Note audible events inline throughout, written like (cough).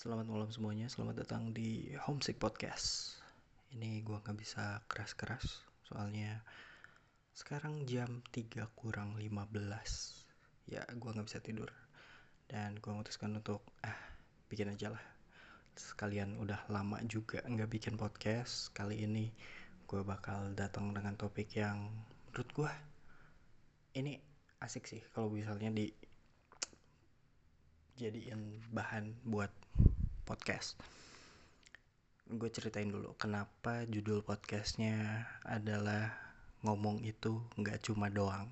Selamat malam semuanya, selamat datang di Homesick Podcast. Ini gue gak bisa keras-keras Soalnya sekarang jam 3 kurang 15 Ya gue gak bisa tidur. Dan gue memutuskan untuk ah bikin aja lah. Sekalian udah lama juga gak bikin podcast Kali ini gue bakal datang dengan topik yang menurut gue Ini asik sih kalau misalnya di jadiin bahan buat podcast. Gue ceritain dulu kenapa judul podcastnya adalah ngomong itu nggak cuma doang.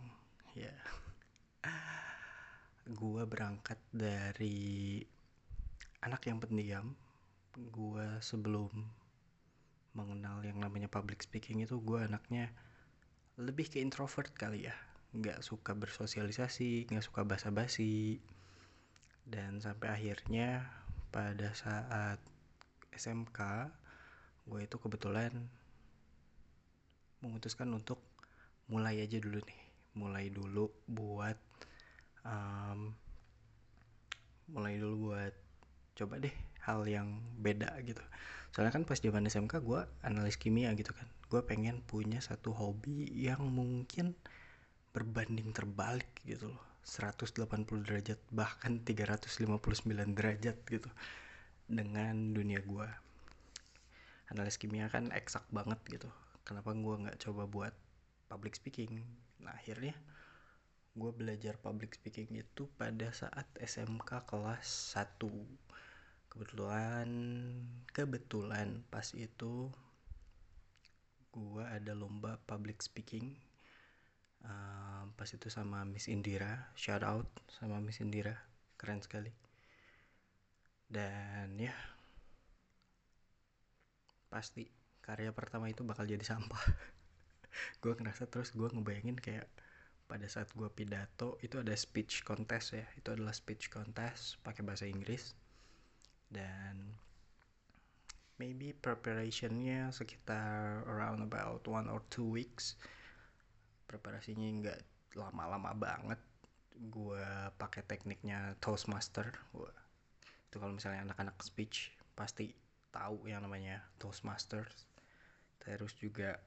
Ya, gue berangkat dari anak yang pendiam. Gue sebelum mengenal yang namanya public speaking itu gue anaknya lebih ke introvert kali ya nggak suka bersosialisasi nggak suka basa-basi dan sampai akhirnya pada saat SMK gue itu kebetulan memutuskan untuk mulai aja dulu nih. Mulai dulu buat um, mulai dulu buat coba deh hal yang beda gitu. Soalnya kan pas zaman SMK gue analis kimia gitu kan. Gue pengen punya satu hobi yang mungkin berbanding terbalik gitu loh 180 derajat bahkan 359 derajat gitu dengan dunia gue analis kimia kan eksak banget gitu. Kenapa gue nggak coba buat public speaking? Nah akhirnya gue belajar public speaking itu pada saat SMK kelas 1 kebetulan kebetulan pas itu gue ada lomba public speaking pas itu sama Miss Indira. Shout out sama Miss Indira. Keren sekali. Dan ya pasti karya pertama itu bakal jadi sampah. (laughs) Gue ngerasa terus gue ngebayangin kayak pada saat gue pidato itu ada speech contest ya. Itu adalah speech contest pakai bahasa Inggris. Dan maybe preparationnya sekitar around about one or two weeks. Preparasinya nggak lama-lama banget gue pakai tekniknya Toastmaster. Gua itu kalau misalnya anak-anak speech pasti tahu yang namanya Toastmaster. Terus juga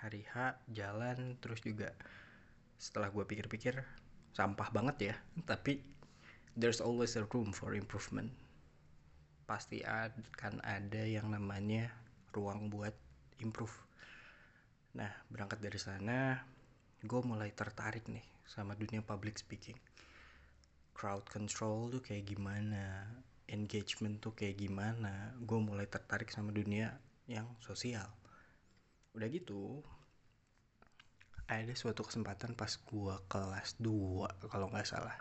hari H jalan terus juga setelah gue pikir-pikir sampah banget ya. Tapi there's always a room for improvement. Pasti akan ada yang namanya ruang buat improve. Nah, berangkat dari sana, gue mulai tertarik nih sama dunia public speaking. Crowd control tuh kayak gimana, engagement tuh kayak gimana. Gue mulai tertarik sama dunia yang sosial. Udah gitu, ada suatu kesempatan pas gue kelas 2 kalau nggak salah.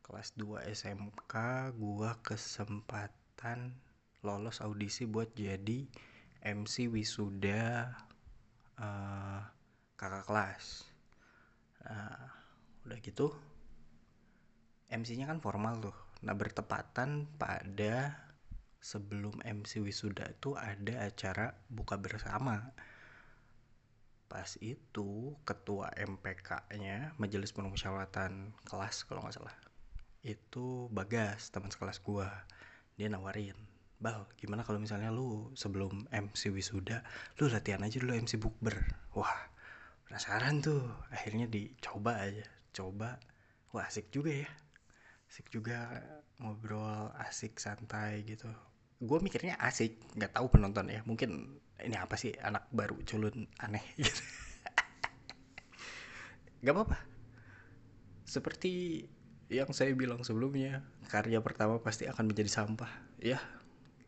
Kelas 2 SMK, gue kesempatan lolos audisi buat jadi MC wisuda uh, kakak kelas. Nah udah gitu MC-nya kan formal tuh. Nah bertepatan pada sebelum MC wisuda itu ada acara buka bersama. Pas itu ketua MPK-nya Majelis Permusyawaratan kelas kalau nggak salah itu Bagas teman sekelas gua. Dia nawarin Bal, gimana kalau misalnya lu sebelum MC wisuda, lu latihan aja dulu MC bukber. Wah, penasaran tuh. Akhirnya dicoba aja. Coba. Wah, asik juga ya. Asik juga ngobrol, asik santai gitu. Gue mikirnya asik, nggak tahu penonton ya. Mungkin ini apa sih anak baru culun aneh (laughs) gitu. gak apa-apa. Seperti yang saya bilang sebelumnya, karya pertama pasti akan menjadi sampah. Ya,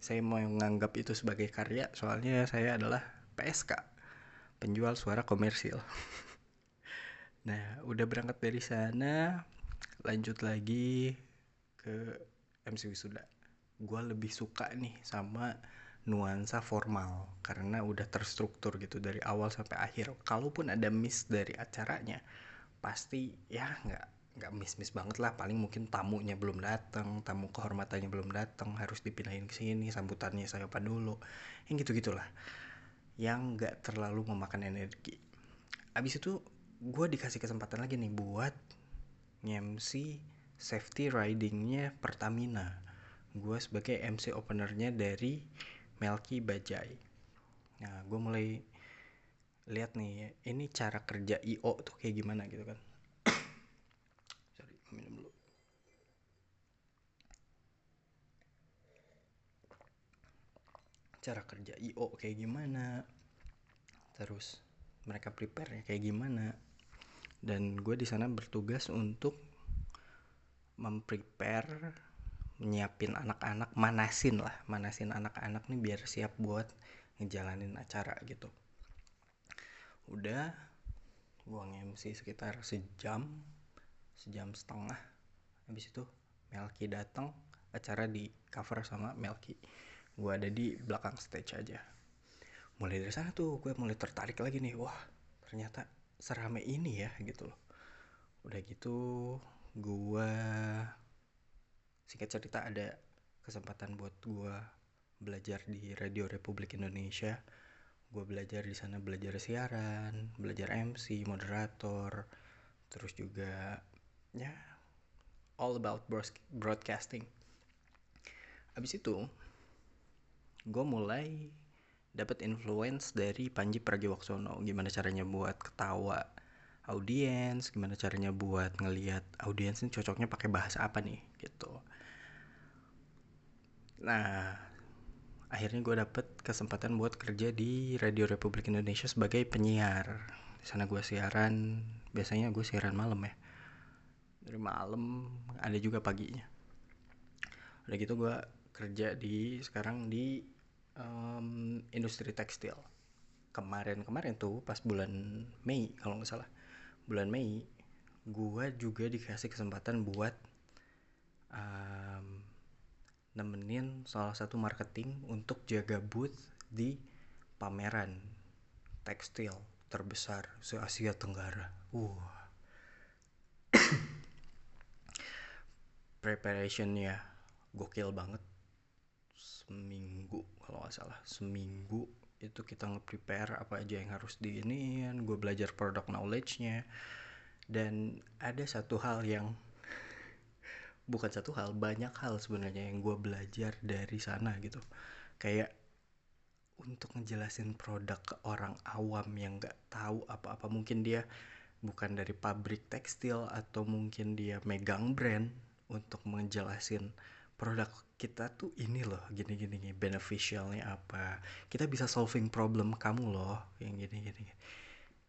saya mau menganggap itu sebagai karya soalnya saya adalah PSK penjual suara komersil. (laughs) Nah udah berangkat dari sana lanjut lagi ke MC Wisuda. Gue lebih suka nih sama nuansa formal karena udah terstruktur gitu dari awal sampai akhir. Kalaupun ada miss dari acaranya pasti ya nggak nggak miss-miss banget lah. Paling mungkin tamunya belum datang tamu kehormatannya belum datang harus dipindahin ke sini sambutannya saya apa dulu. Yang gitu gitulah yang nggak terlalu memakan energi. Abis itu gue dikasih kesempatan lagi nih buat ngemsi safety ridingnya Pertamina. Gue sebagai MC openernya dari Melki Bajai. Nah gue mulai lihat nih ini cara kerja IO tuh kayak gimana gitu kan cara kerja IO kayak gimana? Terus mereka prepare kayak gimana? Dan gue di sana bertugas untuk memprepare nyiapin anak-anak manasin lah manasin anak-anak nih biar siap buat ngejalanin acara gitu. Udah gue nge-MC sekitar sejam sejam setengah. Habis itu Melki datang acara di cover sama Melki gue ada di belakang stage aja. Mulai dari sana tuh gue mulai tertarik lagi nih. Wah ternyata serame ini ya gitu loh. Udah gitu gue singkat cerita ada kesempatan buat gue belajar di Radio Republik Indonesia. Gue belajar di sana belajar siaran belajar MC moderator terus juga ya all about broadcasting. Abis itu gue mulai dapat influence dari Panji Pragiwaksono. Gimana caranya buat ketawa audiens gimana caranya buat ngelihat audiens ini cocoknya pakai bahasa apa nih gitu. Nah akhirnya gue dapet kesempatan buat kerja di Radio Republik Indonesia sebagai penyiar. Di sana gue siaran biasanya gue siaran malam ya. Dari malam ada juga paginya. Udah gitu gue kerja di sekarang di um, industri tekstil kemarin-kemarin tuh pas bulan Mei kalau nggak salah bulan Mei gue juga dikasih kesempatan buat um, nemenin salah satu marketing untuk jaga booth di pameran tekstil terbesar se Asia Tenggara. Uh. (coughs) Preparationnya gokil banget seminggu kalau nggak salah. Seminggu itu kita nge-prepare apa aja yang harus diiniin gue belajar product knowledge-nya. Dan ada satu hal yang (laughs) bukan satu hal banyak hal sebenarnya yang gue belajar dari sana gitu. Kayak untuk ngejelasin produk ke orang awam yang nggak tahu apa-apa mungkin dia bukan dari pabrik tekstil atau mungkin dia megang brand untuk ngejelasin produk kita tuh ini loh gini gini gini beneficialnya apa? Kita bisa solving problem kamu loh yang gini gini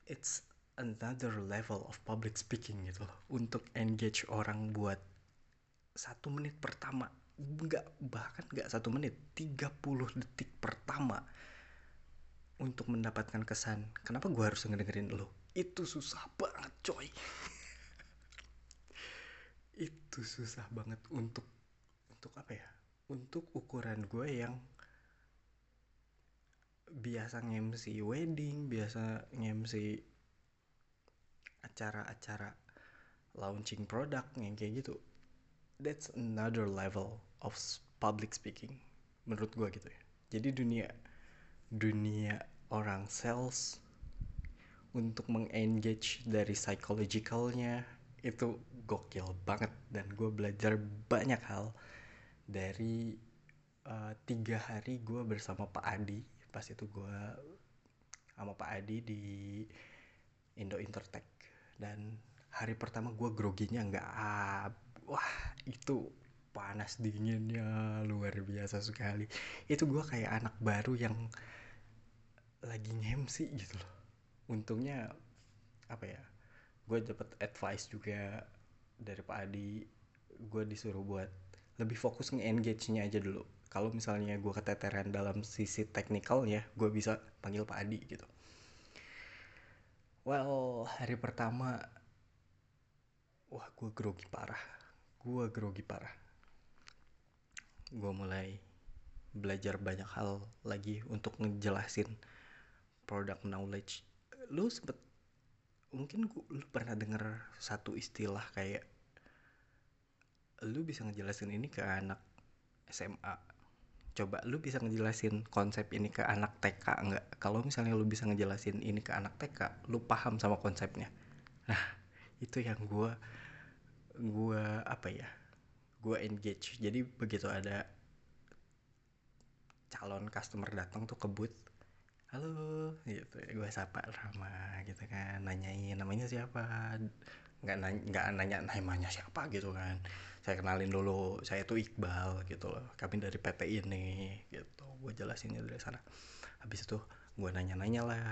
it's another level of public speaking gitu loh. Untuk engage orang buat satu menit pertama nggak bahkan nggak satu menit 30 detik pertama untuk mendapatkan kesan kenapa gue harus ngedengerin lo itu susah banget coy. (laughs) Itu susah banget untuk untuk apa ya? Untuk ukuran gue yang biasa ngemsi wedding biasa ngemsi acara-acara launching produk yang kayak gitu. That's another level of public speaking menurut gue gitu ya. Jadi dunia dunia orang sales untuk mengengage dari psychologicalnya itu gokil banget. Dan gue belajar banyak hal dari uh, tiga hari gue bersama Pak Adi. Pas itu gue sama Pak Adi di Indo Intertech. Dan hari pertama gue groginya nggak ah, wah itu panas dinginnya luar biasa sekali. Itu gue kayak anak baru yang lagi ngemsi gitu loh. Untungnya apa ya gue dapet advice juga dari Pak Adi. Gue disuruh buat lebih fokus nge-engage-nya aja dulu. Kalau misalnya gue keteteran dalam sisi teknikalnya gue bisa panggil Pak Adi gitu. Well hari pertama wah gue grogi parah. Gue grogi parah. Gue mulai belajar banyak hal lagi untuk ngejelasin product knowledge. Lu sempet mungkin gua, lu pernah denger satu istilah kayak lu bisa ngejelasin ini ke anak SMA coba lu bisa ngejelasin konsep ini ke anak TK nggak kalau misalnya lu bisa ngejelasin ini ke anak TK lu paham sama konsepnya. Nah itu yang gue gue apa ya gue engage. Jadi begitu ada calon customer datang tuh ke booth halo gitu gue sapa ramah gitu kan nanyain namanya siapa nggak nanya nggak nanya namanya siapa gitu kan. Saya kenalin dulu saya tuh Iqbal gitu loh kami dari PT ini gitu. Gue jelasinnya dari sana. Habis itu gue nanya-nanya lah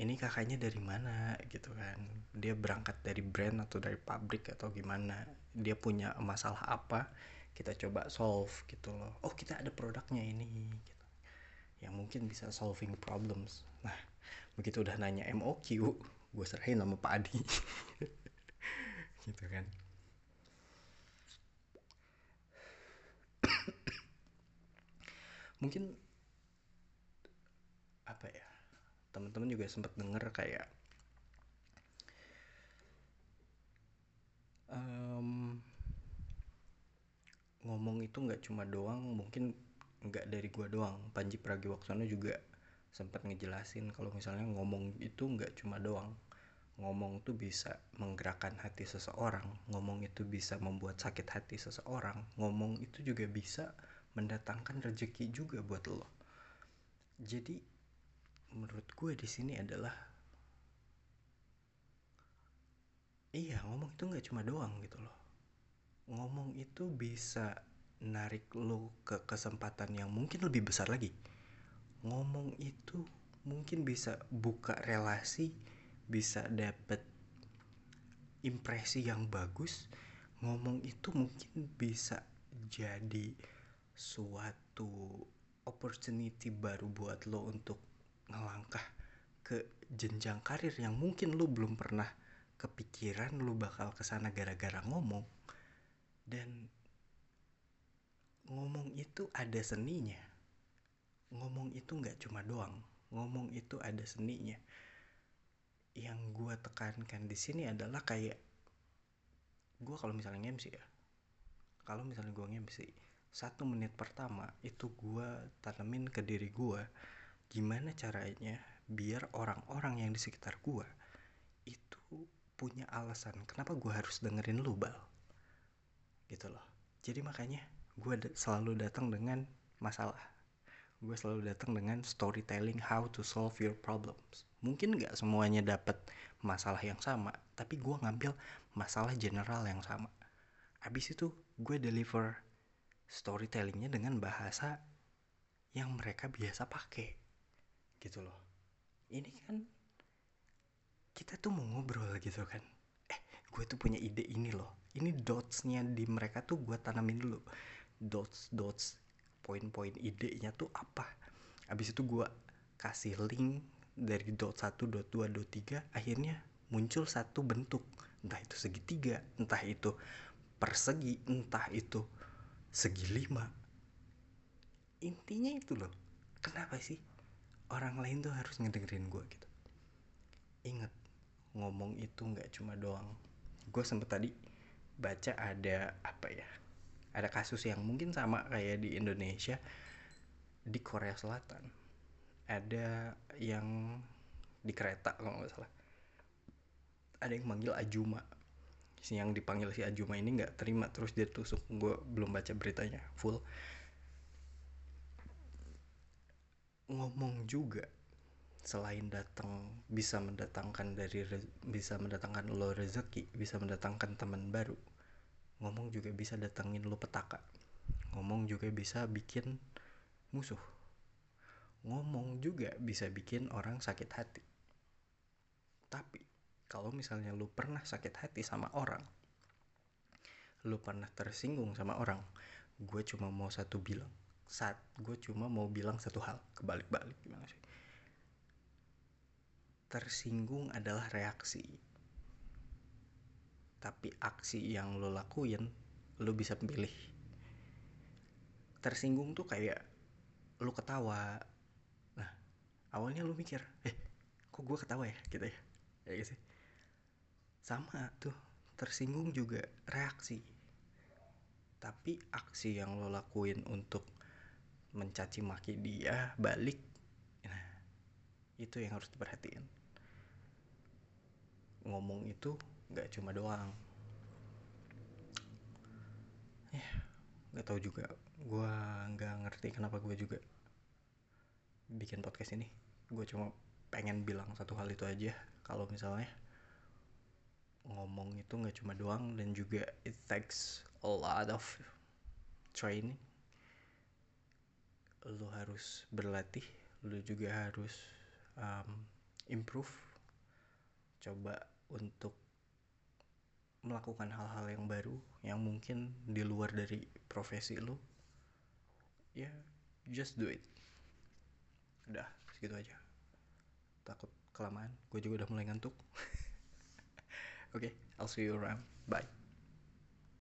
ini kakaknya dari mana? gitu kan. Dia berangkat dari brand atau dari pabrik atau gimana? Dia punya masalah apa? Kita coba solve gitu loh. Oh kita ada produknya ini gitu. Yang mungkin bisa solving problems. Nah begitu udah nanya MOQ gue serahin sama Pak Adi (laughs) gitu kan. Mungkin apa ya teman-teman juga sempat denger kayak um, ngomong itu nggak cuma doang mungkin nggak dari gua doang. Panji Pragiwaksono juga sempat ngejelasin kalau misalnya ngomong itu nggak cuma doang ngomong tuh bisa menggerakkan hati seseorang ngomong itu bisa membuat sakit hati seseorang ngomong itu juga bisa mendatangkan rezeki juga buat lo. Jadi menurut gue di sini adalah iya ngomong itu nggak cuma doang gitu loh. Ngomong itu bisa narik lo ke kesempatan yang mungkin lebih besar lagi. Ngomong itu mungkin bisa buka relasi bisa dapet impresi yang bagus ngomong itu mungkin bisa jadi suatu opportunity baru buat lo untuk ngelangkah ke jenjang karir yang mungkin lo belum pernah kepikiran lo bakal ke sana gara-gara ngomong. Dan ngomong itu ada seninya. Ngomong itu nggak cuma doang ngomong itu ada seninya yang gue tekankan di sini adalah kayak gue kalau misalnya MC ya. Kalau misalnya gue MC satu menit pertama itu gue tanemin ke diri gue gimana caranya biar orang-orang yang di sekitar gue itu punya alasan kenapa gue harus dengerin lu bal. Gitu loh. Jadi makanya gue selalu datang dengan masalah gue selalu datang dengan storytelling how to solve your problems. Mungkin nggak semuanya dapat masalah yang sama tapi gue ngambil masalah general yang sama. Abis itu gue deliver storytellingnya dengan bahasa yang mereka biasa pakai. Gitu loh. Ini kan kita tuh mau ngobrol gitu kan. Eh gue tuh punya ide ini loh. Ini dotsnya di mereka tuh gue tanamin dulu. Dots dots poin-poin idenya tuh apa. Abis itu gue kasih link dari dot 1, dot 2, dot 3 akhirnya muncul satu bentuk. Entah itu segitiga entah itu persegi entah itu segi lima. Intinya itu loh kenapa sih orang lain tuh harus ngedengerin gue gitu? Inget ngomong itu nggak cuma doang. Gue sempet tadi baca ada apa ya ada kasus yang mungkin sama kayak di Indonesia di Korea Selatan. Ada yang di kereta kalau nggak salah. Ada yang manggil Ajuma. Yang dipanggil si Ajuma ini nggak terima terus dia tusuk. Gue belum baca beritanya full. Ngomong juga selain datang bisa mendatangkan dari bisa mendatangkan lo rezeki bisa mendatangkan teman baru ngomong juga bisa datangin lo petaka ngomong juga bisa bikin musuh ngomong juga bisa bikin orang sakit hati. Tapi kalau misalnya lu pernah sakit hati sama orang, lu pernah tersinggung sama orang, gue cuma mau satu bilang, saat gue cuma mau bilang satu hal, kebalik-balik gimana sih? Tersinggung adalah reaksi, tapi aksi yang lo lakuin, lo bisa pilih. Tersinggung tuh kayak lu ketawa, awalnya lu mikir eh kok gue ketawa ya? Gitu ya. Ya gitu. Sama tuh tersinggung juga reaksi. Tapi aksi yang lo lakuin untuk mencaci maki dia balik nah itu yang harus diperhatiin. Ngomong itu nggak cuma doang. Ya nggak tahu juga. Gue nggak ngerti kenapa gue juga bikin podcast ini. Gue cuma pengen bilang satu hal itu aja. Kalau misalnya ngomong itu nggak cuma doang dan juga it takes a lot of training. Lu harus berlatih lu juga harus um, improve. Coba untuk melakukan hal-hal yang baru yang mungkin di luar dari profesi lu ya just do it. Udah segitu aja. Takut kelamaan. Gue juga udah mulai ngantuk. Oke (laughs) okay, I'll see you around. Bye